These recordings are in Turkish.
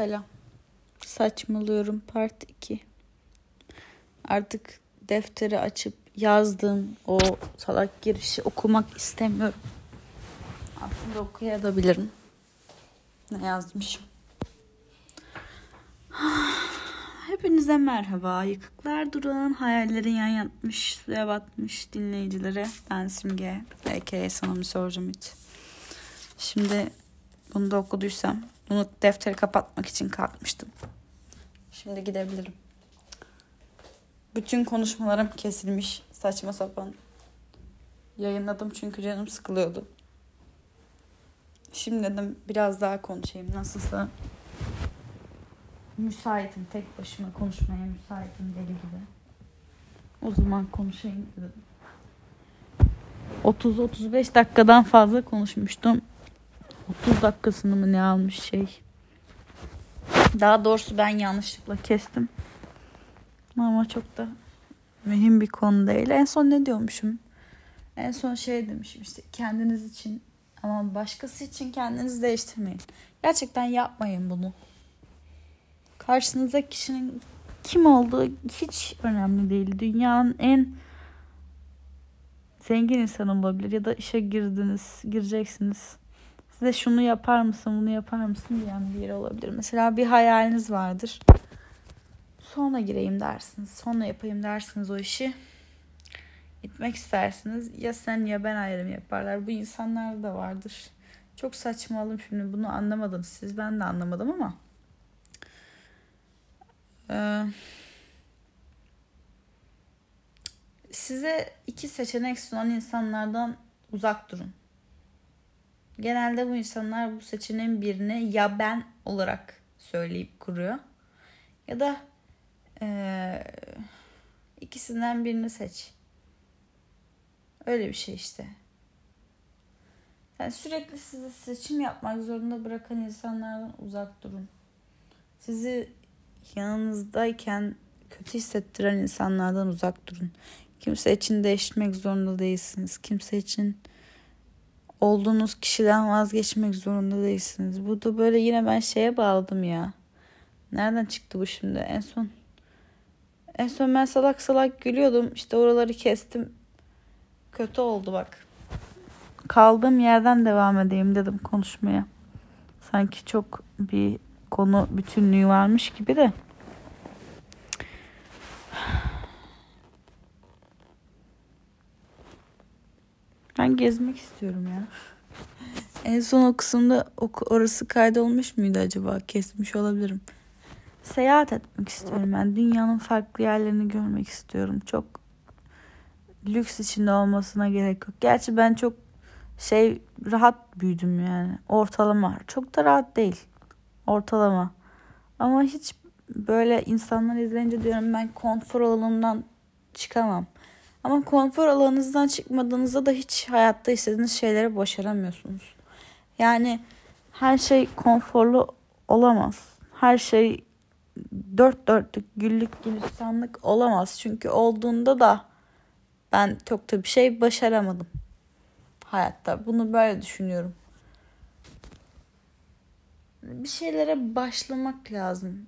Selam. Saçmalıyorum part 2. Artık defteri açıp yazdığım o salak girişi okumak istemiyorum. Aslında okuyabilirim. Ne yazmışım? Hepinize merhaba. Yıkıklar duran hayallerin yan yatmış, suya batmış dinleyicilere. Ben Simge. A.K.A. Sanami Sorcum hiç. Şimdi bunu da okuduysam bunu defteri kapatmak için kalkmıştım. Şimdi gidebilirim. Bütün konuşmalarım kesilmiş. Saçma sapan. Yayınladım çünkü canım sıkılıyordu. Şimdi dedim biraz daha konuşayım. Nasılsa müsaitim. Tek başıma konuşmaya müsaitim deli gibi. O zaman konuşayım dedim. 30-35 dakikadan fazla konuşmuştum. 30 dakikasını mı ne almış şey. Daha doğrusu ben yanlışlıkla kestim. Ama çok da mühim bir konu değil. En son ne diyormuşum? En son şey demişim işte kendiniz için ama başkası için kendinizi değiştirmeyin. Gerçekten yapmayın bunu. Karşınızdaki kişinin kim olduğu hiç önemli değil. Dünyanın en zengin insanı olabilir ya da işe girdiniz, gireceksiniz size şunu yapar mısın, bunu yapar mısın diyen bir yer olabilir. Mesela bir hayaliniz vardır. Sonra gireyim dersiniz, sonra yapayım dersiniz o işi. Gitmek istersiniz. Ya sen ya ben ayrım yaparlar. Bu insanlar da vardır. Çok saçmalım şimdi bunu anlamadınız siz. Ben de anlamadım ama. Ee, size iki seçenek sunan insanlardan uzak durun. Genelde bu insanlar bu seçeneğin birini ya ben olarak söyleyip kuruyor. Ya da e, ikisinden birini seç. Öyle bir şey işte. Yani sürekli size seçim yapmak zorunda bırakan insanlardan uzak durun. Sizi yanınızdayken kötü hissettiren insanlardan uzak durun. Kimse için değişmek zorunda değilsiniz. Kimse için olduğunuz kişiden vazgeçmek zorunda değilsiniz. Bu da böyle yine ben şeye bağladım ya. Nereden çıktı bu şimdi? En son en son ben salak salak gülüyordum. İşte oraları kestim. Kötü oldu bak. Kaldığım yerden devam edeyim dedim konuşmaya. Sanki çok bir konu bütünlüğü varmış gibi de. Ben gezmek istiyorum ya. En son o kısımda orası kaydolmuş muydu acaba? Kesmiş olabilirim. Seyahat etmek istiyorum ben. Dünyanın farklı yerlerini görmek istiyorum. Çok lüks içinde olmasına gerek yok. Gerçi ben çok şey rahat büyüdüm yani. Ortalama. Çok da rahat değil. Ortalama. Ama hiç böyle insanlar izleyince diyorum ben konfor alanından çıkamam. Ama konfor alanınızdan çıkmadığınızda da hiç hayatta istediğiniz şeyleri başaramıyorsunuz. Yani her şey konforlu olamaz. Her şey dört dörtlük güllük gülistanlık olamaz. Çünkü olduğunda da ben çok da bir şey başaramadım hayatta. Bunu böyle düşünüyorum. Bir şeylere başlamak lazım.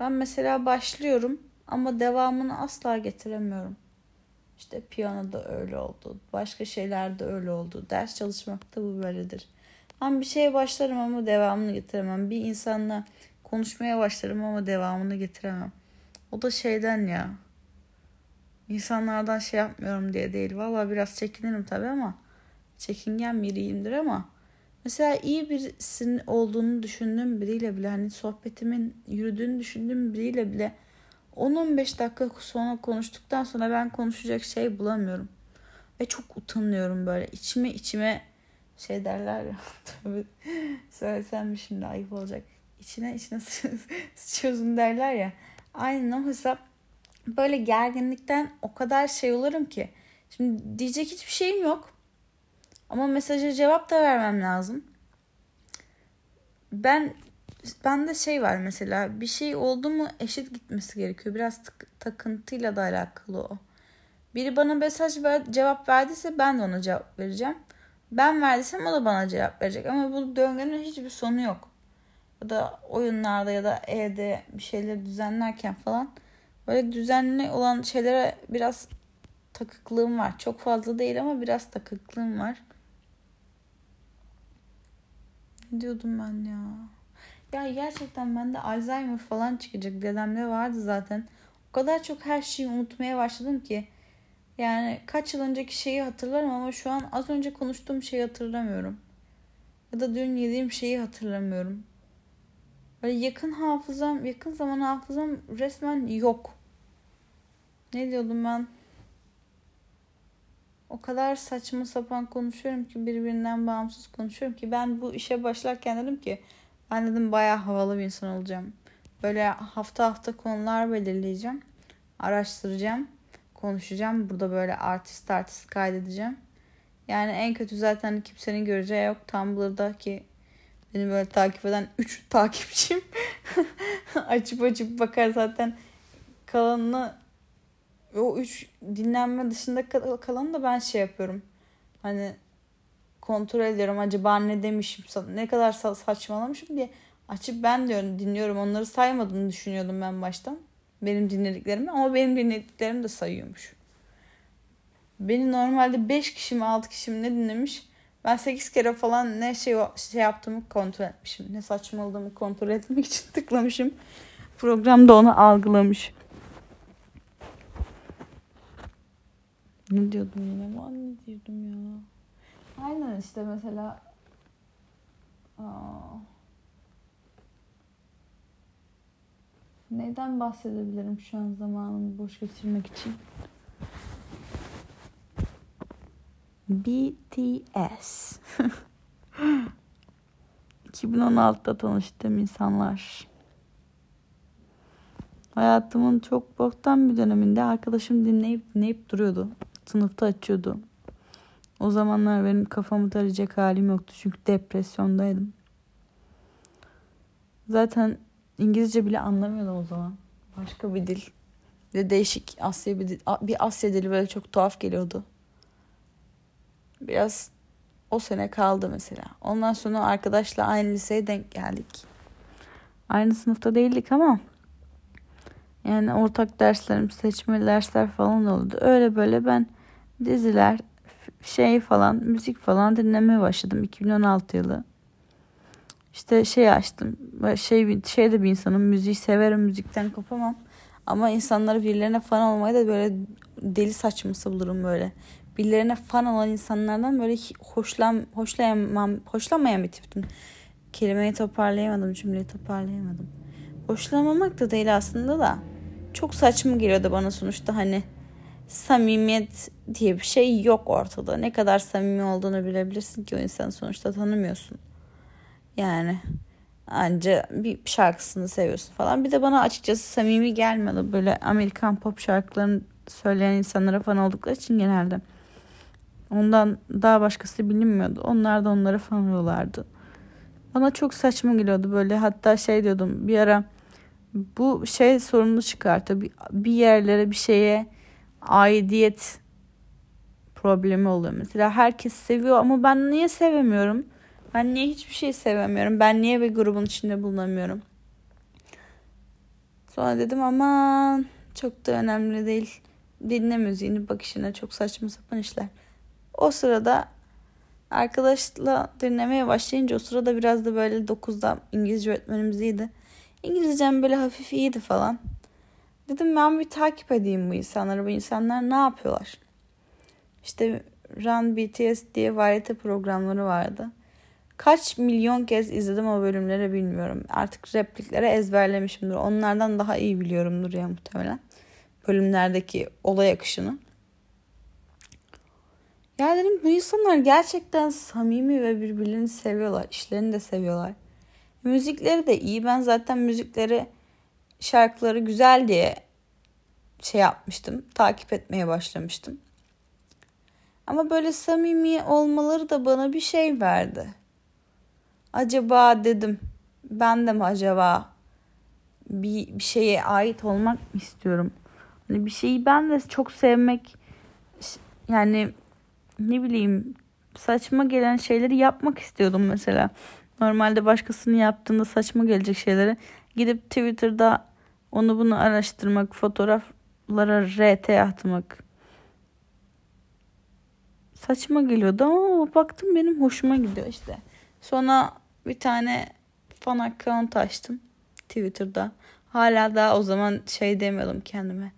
Ben mesela başlıyorum ama devamını asla getiremiyorum. İşte piyanoda öyle oldu. Başka şeylerde öyle oldu. Ders çalışmakta bu böyledir. Ben bir şeye başlarım ama devamını getiremem. Bir insanla konuşmaya başlarım ama devamını getiremem. O da şeyden ya. İnsanlardan şey yapmıyorum diye değil. Valla biraz çekinirim tabii ama çekingen biriyimdir ama mesela iyi birisinin olduğunu düşündüğüm biriyle bile hani sohbetimin yürüdüğünü düşündüğüm biriyle bile 10-15 dakika sonra konuştuktan sonra ben konuşacak şey bulamıyorum. Ve çok utanıyorum böyle. İçime içime şey derler ya. Tabii söylesem mi şimdi ayıp olacak. İçine içine sıçıyorsun derler ya. Aynen o hesap. Böyle gerginlikten o kadar şey olurum ki. Şimdi diyecek hiçbir şeyim yok. Ama mesaja cevap da vermem lazım. Ben bende şey var mesela bir şey oldu mu eşit gitmesi gerekiyor. Biraz tık, takıntıyla da alakalı o. Biri bana mesaj ver, cevap verdiyse ben de ona cevap vereceğim. Ben verdiysem o da bana cevap verecek. Ama bu döngünün hiçbir sonu yok. ya da oyunlarda ya da evde bir şeyleri düzenlerken falan böyle düzenli olan şeylere biraz takıklığım var. Çok fazla değil ama biraz takıklığım var. Ne diyordum ben ya? Ya gerçekten bende Alzheimer falan çıkacak. Dedemde vardı zaten. O kadar çok her şeyi unutmaya başladım ki. Yani kaç yıl önceki şeyi hatırlarım ama şu an az önce konuştuğum şeyi hatırlamıyorum. Ya da dün yediğim şeyi hatırlamıyorum. Böyle yakın hafızam, yakın zaman hafızam resmen yok. Ne diyordum ben? O kadar saçma sapan konuşuyorum ki birbirinden bağımsız konuşuyorum ki ben bu işe başlarken dedim ki ben dedim bayağı havalı bir insan olacağım. Böyle hafta hafta konular belirleyeceğim. Araştıracağım. Konuşacağım. Burada böyle artist artist kaydedeceğim. Yani en kötü zaten kimsenin göreceği yok. Tumblr'da ki beni böyle takip eden 3 takipçim açıp açıp bakar zaten kalanını o 3 dinlenme dışında kalanı da ben şey yapıyorum. Hani kontrol ediyorum acaba ne demişim ne kadar saçmalamışım diye açıp ben diyorum dinliyorum onları saymadığını düşünüyordum ben baştan benim dinlediklerimi ama benim dinlediklerim de sayıyormuş. Beni normalde 5 kişi mi 6 kişi mi ne dinlemiş ben 8 kere falan ne şey şey yaptığımı kontrol etmişim. Ne saçmaladığımı kontrol etmek için tıklamışım. Program da onu algılamış. Ne diyordum yine? Ben ne diyordum ya? Aynen işte mesela Aa. Neyden bahsedebilirim şu an zamanımı boş geçirmek için? BTS 2016'da tanıştığım insanlar. Hayatımın çok boktan bir döneminde arkadaşım dinleyip dinleyip duruyordu. Sınıfta açıyordu. O zamanlar benim kafamı tarayacak halim yoktu çünkü depresyondaydım. Zaten İngilizce bile anlamıyordum o zaman. Başka bir dil. Ve değişik Asya bir dil. Bir Asya dili böyle çok tuhaf geliyordu. Biraz o sene kaldı mesela. Ondan sonra arkadaşla aynı liseye denk geldik. Aynı sınıfta değildik ama yani ortak derslerim, seçmeli dersler falan oldu. Öyle böyle ben diziler, şey falan, müzik falan dinlemeye başladım 2016 yılı. İşte şey açtım. Şey şey de bir insanım. Müziği severim. Müzikten kopamam. Ama insanları birilerine fan olmayı da böyle deli saçması bulurum böyle. Birilerine fan olan insanlardan böyle hoşlan hoşlayamam hoşlanmayan bir tiptim. Kelimeyi toparlayamadım, cümleyi toparlayamadım. Hoşlanmamak da değil aslında da. Çok saçma geliyordu bana sonuçta hani samimiyet diye bir şey yok ortada. Ne kadar samimi olduğunu bilebilirsin ki o insanı sonuçta tanımıyorsun. Yani anca bir şarkısını seviyorsun falan. Bir de bana açıkçası samimi gelmedi. Böyle Amerikan pop şarkılarını söyleyen insanlara fan oldukları için genelde. Ondan daha başkası bilinmiyordu. Onlar da onlara fan oluyorlardı. Bana çok saçma geliyordu böyle. Hatta şey diyordum bir ara bu şey sorunu çıkartıyor. Bir, bir yerlere bir şeye aidiyet problemi oluyor. Mesela herkes seviyor ama ben niye sevemiyorum? Ben niye hiçbir şey sevemiyorum? Ben niye bir grubun içinde bulunamıyorum? Sonra dedim aman çok da önemli değil. Dinle müziğini bakışına çok saçma sapan işler. O sırada arkadaşla dinlemeye başlayınca o sırada biraz da böyle 9'da İngilizce öğretmenimiz iyiydi. İngilizcem böyle hafif iyiydi falan. Dedim ben bir takip edeyim bu insanları. Bu insanlar ne yapıyorlar? İşte Run BTS diye variyete programları vardı. Kaç milyon kez izledim o bölümleri bilmiyorum. Artık repliklere ezberlemişimdir. Onlardan daha iyi biliyorumdur ya muhtemelen. Bölümlerdeki olay akışını. Ya dedim bu insanlar gerçekten samimi ve birbirlerini seviyorlar. İşlerini de seviyorlar. Müzikleri de iyi. Ben zaten müzikleri şarkıları güzel diye şey yapmıştım. Takip etmeye başlamıştım. Ama böyle samimi olmaları da bana bir şey verdi acaba dedim ben de mi acaba bir, bir şeye ait olmak mı istiyorum? Hani bir şeyi ben de çok sevmek yani ne bileyim saçma gelen şeyleri yapmak istiyordum mesela. Normalde başkasının yaptığında saçma gelecek şeyleri gidip Twitter'da onu bunu araştırmak, fotoğraflara RT atmak. Saçma geliyordu ama baktım benim hoşuma gidiyor işte. Sonra bir tane fan account açtım Twitter'da. Hala da o zaman şey demiyordum kendime.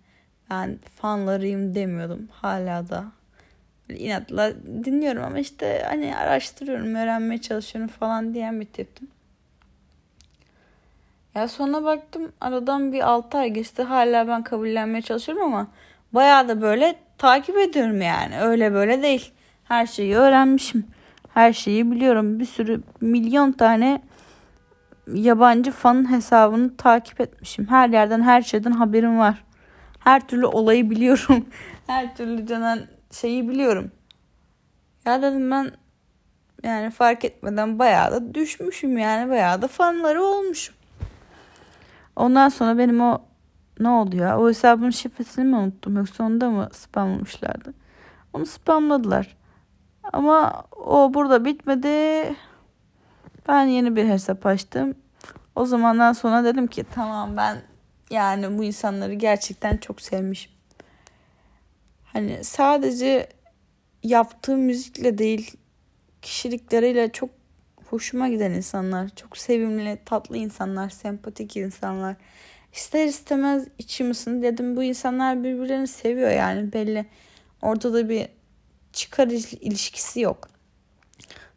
Ben fanlarıyım demiyordum. Hala da inatla dinliyorum ama işte hani araştırıyorum, öğrenmeye çalışıyorum falan diyen bir tiptim. Ya sonra baktım aradan bir 6 ay geçti. Hala ben kabullenmeye çalışıyorum ama bayağı da böyle takip ediyorum yani. Öyle böyle değil. Her şeyi öğrenmişim. Her şeyi biliyorum. Bir sürü milyon tane yabancı fanın hesabını takip etmişim. Her yerden her şeyden haberim var. Her türlü olayı biliyorum. her türlü canan şeyi biliyorum. Ya dedim ben yani fark etmeden bayağı da düşmüşüm yani bayağı da fanları olmuşum. Ondan sonra benim o ne oldu ya? O hesabın şifresini mi unuttum yoksa onu da mı spamlamışlardı? Onu spamladılar. Ama o burada bitmedi. Ben yeni bir hesap açtım. O zamandan sonra dedim ki tamam ben yani bu insanları gerçekten çok sevmişim. Hani sadece yaptığı müzikle değil kişilikleriyle çok hoşuma giden insanlar. Çok sevimli, tatlı insanlar, sempatik insanlar. İster istemez içim ısındı. Dedim bu insanlar birbirlerini seviyor yani belli. Ortada bir çıkar ilişkisi yok.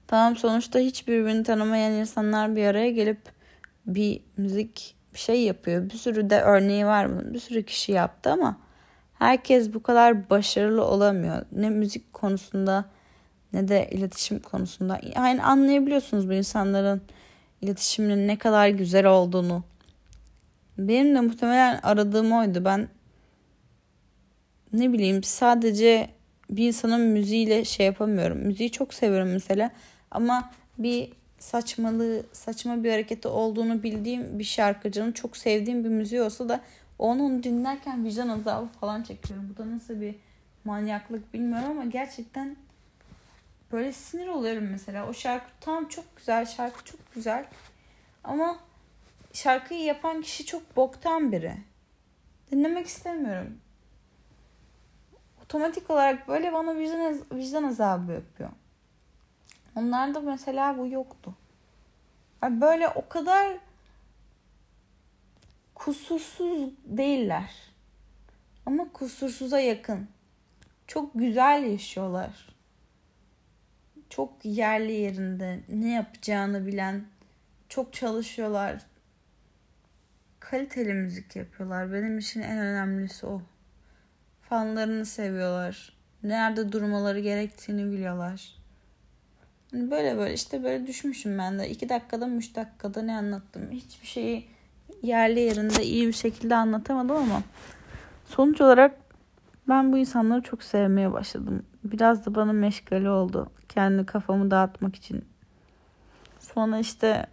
Tamam sonuçta hiç birbirini tanımayan insanlar bir araya gelip bir müzik bir şey yapıyor. Bir sürü de örneği var bunun. Bir sürü kişi yaptı ama herkes bu kadar başarılı olamıyor. Ne müzik konusunda ne de iletişim konusunda. Yani anlayabiliyorsunuz bu insanların iletişiminin ne kadar güzel olduğunu. Benim de muhtemelen aradığım oydu. Ben ne bileyim sadece bir insanın müziğiyle şey yapamıyorum. Müziği çok seviyorum mesela ama bir saçmalığı, saçma bir hareketi olduğunu bildiğim bir şarkıcının çok sevdiğim bir müziği olsa da onu dinlerken vicdan azabı falan çekiyorum. Bu da nasıl bir manyaklık bilmiyorum ama gerçekten böyle sinir oluyorum mesela. O şarkı tam çok güzel, şarkı çok güzel. Ama şarkıyı yapan kişi çok boktan biri. Dinlemek istemiyorum. Otomatik olarak böyle bana vicdan, vicdan azabı yapıyor. Onlarda mesela bu yoktu. Yani böyle o kadar kusursuz değiller. Ama kusursuza yakın. Çok güzel yaşıyorlar. Çok yerli yerinde ne yapacağını bilen, çok çalışıyorlar. Kaliteli müzik yapıyorlar. Benim için en önemlisi o. Fanlarını seviyorlar. Nerede durmaları gerektiğini biliyorlar. Hani böyle böyle işte böyle düşmüşüm ben de. iki dakikada üç dakikada ne anlattım. Hiçbir şeyi yerli yerinde iyi bir şekilde anlatamadım ama sonuç olarak ben bu insanları çok sevmeye başladım. Biraz da bana meşgale oldu. Kendi kafamı dağıtmak için. Sonra işte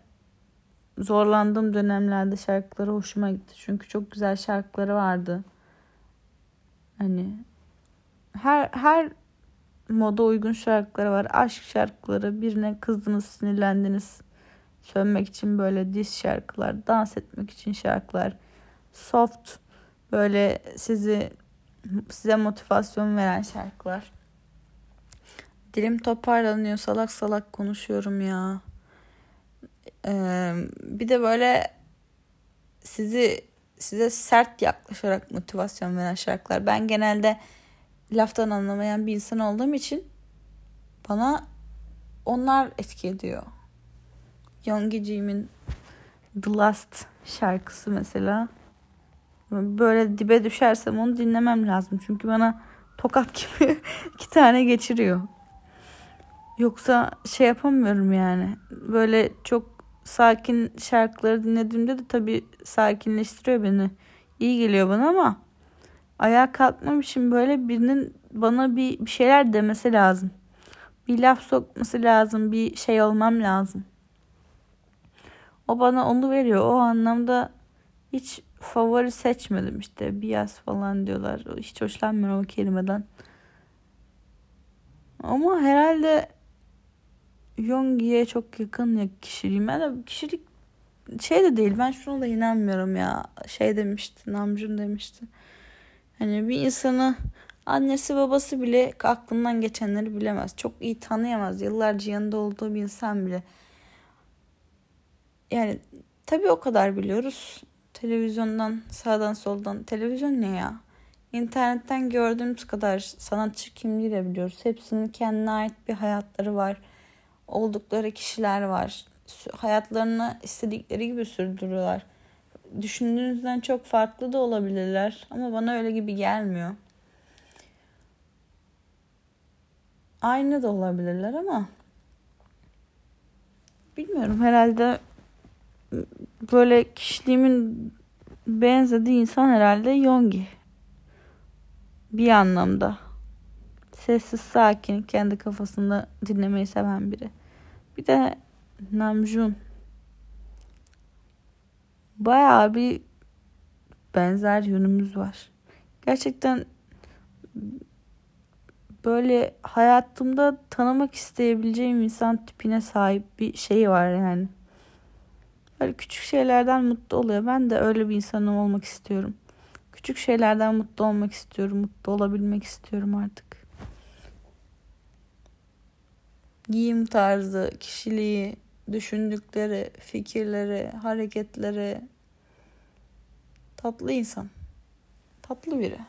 zorlandığım dönemlerde şarkıları hoşuma gitti. Çünkü çok güzel şarkıları vardı. Hani her her moda uygun şarkıları var. Aşk şarkıları, birine kızdınız, sinirlendiniz. Sönmek için böyle diz şarkılar, dans etmek için şarkılar. Soft böyle sizi size motivasyon veren şarkılar. Dilim toparlanıyor, salak salak konuşuyorum ya. Ee, bir de böyle sizi size sert yaklaşarak motivasyon veren şarkılar. Ben genelde laftan anlamayan bir insan olduğum için bana onlar etki ediyor. Youngee The Last şarkısı mesela. Böyle dibe düşersem onu dinlemem lazım. Çünkü bana tokat gibi iki tane geçiriyor. Yoksa şey yapamıyorum yani. Böyle çok sakin şarkıları dinlediğimde de tabii sakinleştiriyor beni. İyi geliyor bana ama ayağa kalkmam için böyle birinin bana bir, bir şeyler demesi lazım. Bir laf sokması lazım. Bir şey olmam lazım. O bana onu veriyor. O anlamda hiç favori seçmedim işte. Bias falan diyorlar. Hiç hoşlanmıyorum o kelimeden. Ama herhalde Yongi'ye çok yakın ya kişiliğim. Ben de kişilik şey de değil. Ben şuna da inanmıyorum ya. Şey demişti. Namjoon demişti. Hani bir insanı annesi babası bile aklından geçenleri bilemez. Çok iyi tanıyamaz. Yıllarca yanında olduğu bir insan bile. Yani tabii o kadar biliyoruz. Televizyondan sağdan soldan. Televizyon ne ya? İnternetten gördüğümüz kadar sanatçı kimliği de biliyoruz. Hepsinin kendine ait bir hayatları var. Oldukları kişiler var. Hayatlarını istedikleri gibi sürdürüyorlar. Düşündüğünüzden çok farklı da olabilirler. Ama bana öyle gibi gelmiyor. Aynı da olabilirler ama bilmiyorum herhalde böyle kişiliğimin benzediği insan herhalde Yongi bir anlamda. Sessiz, sakin, kendi kafasında dinlemeyi seven biri. Bir de Namjoon. Bayağı bir benzer yönümüz var. Gerçekten böyle hayatımda tanımak isteyebileceğim insan tipine sahip bir şey var yani. Böyle küçük şeylerden mutlu oluyor. Ben de öyle bir insanım olmak istiyorum. Küçük şeylerden mutlu olmak istiyorum. Mutlu olabilmek istiyorum artık. Giyim tarzı, kişiliği, düşündükleri, fikirleri, hareketleri. Tatlı insan. Tatlı biri.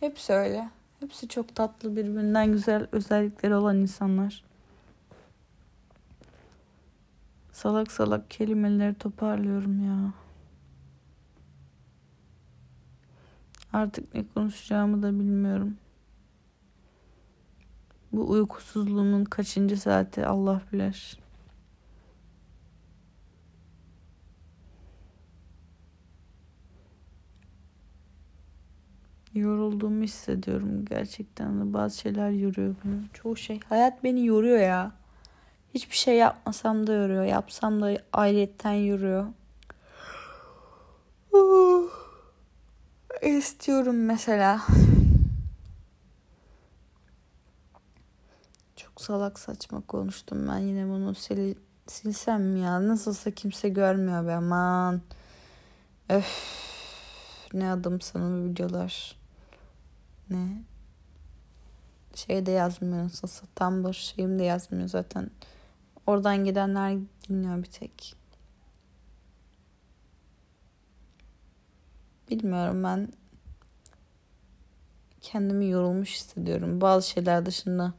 Hepsi öyle. Hepsi çok tatlı birbirinden güzel özellikleri olan insanlar. Salak salak kelimeleri toparlıyorum ya. Artık ne konuşacağımı da bilmiyorum. Bu uykusuzluğumun kaçıncı saati Allah bilir. Yorulduğumu hissediyorum gerçekten bazı şeyler yoruyor beni. Çoğu şey. Hayat beni yoruyor ya. Hiçbir şey yapmasam da yoruyor. Yapsam da ayrıyetten yoruyor. istiyorum mesela. Çok salak saçma konuştum ben yine bunu sil silsem mi ya? Nasılsa kimse görmüyor be aman. Öf. Ne adım sana videolar. Ne? Şey de yazmıyor nasılsa. Tumblr şeyim de yazmıyor zaten. Oradan gidenler dinliyor bir tek. Bilmiyorum ben kendimi yorulmuş hissediyorum. Bazı şeyler dışında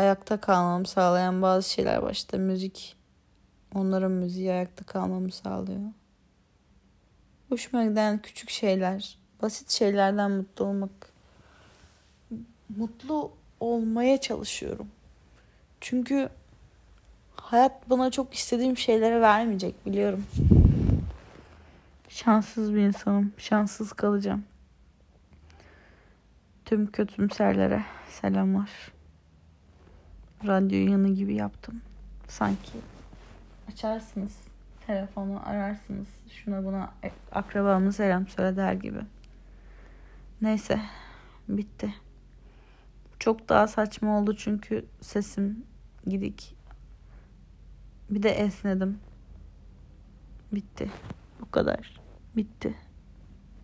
ayakta kalmamı sağlayan bazı şeyler. İşte müzik. Onların müziği ayakta kalmamı sağlıyor. Hoşuma giden küçük şeyler. Basit şeylerden mutlu olmak. Mutlu olmaya çalışıyorum. Çünkü hayat bana çok istediğim şeyleri vermeyecek biliyorum. Şanssız bir insanım. Şanssız kalacağım. Tüm kötümserlere selamlar. Radyo yanı gibi yaptım. Sanki açarsınız telefonu ararsınız. Şuna buna akrabamı selam söyle der gibi. Neyse bitti. Çok daha saçma oldu çünkü sesim gidik. Bir de esnedim. Bitti. Bu kadar. Bitti.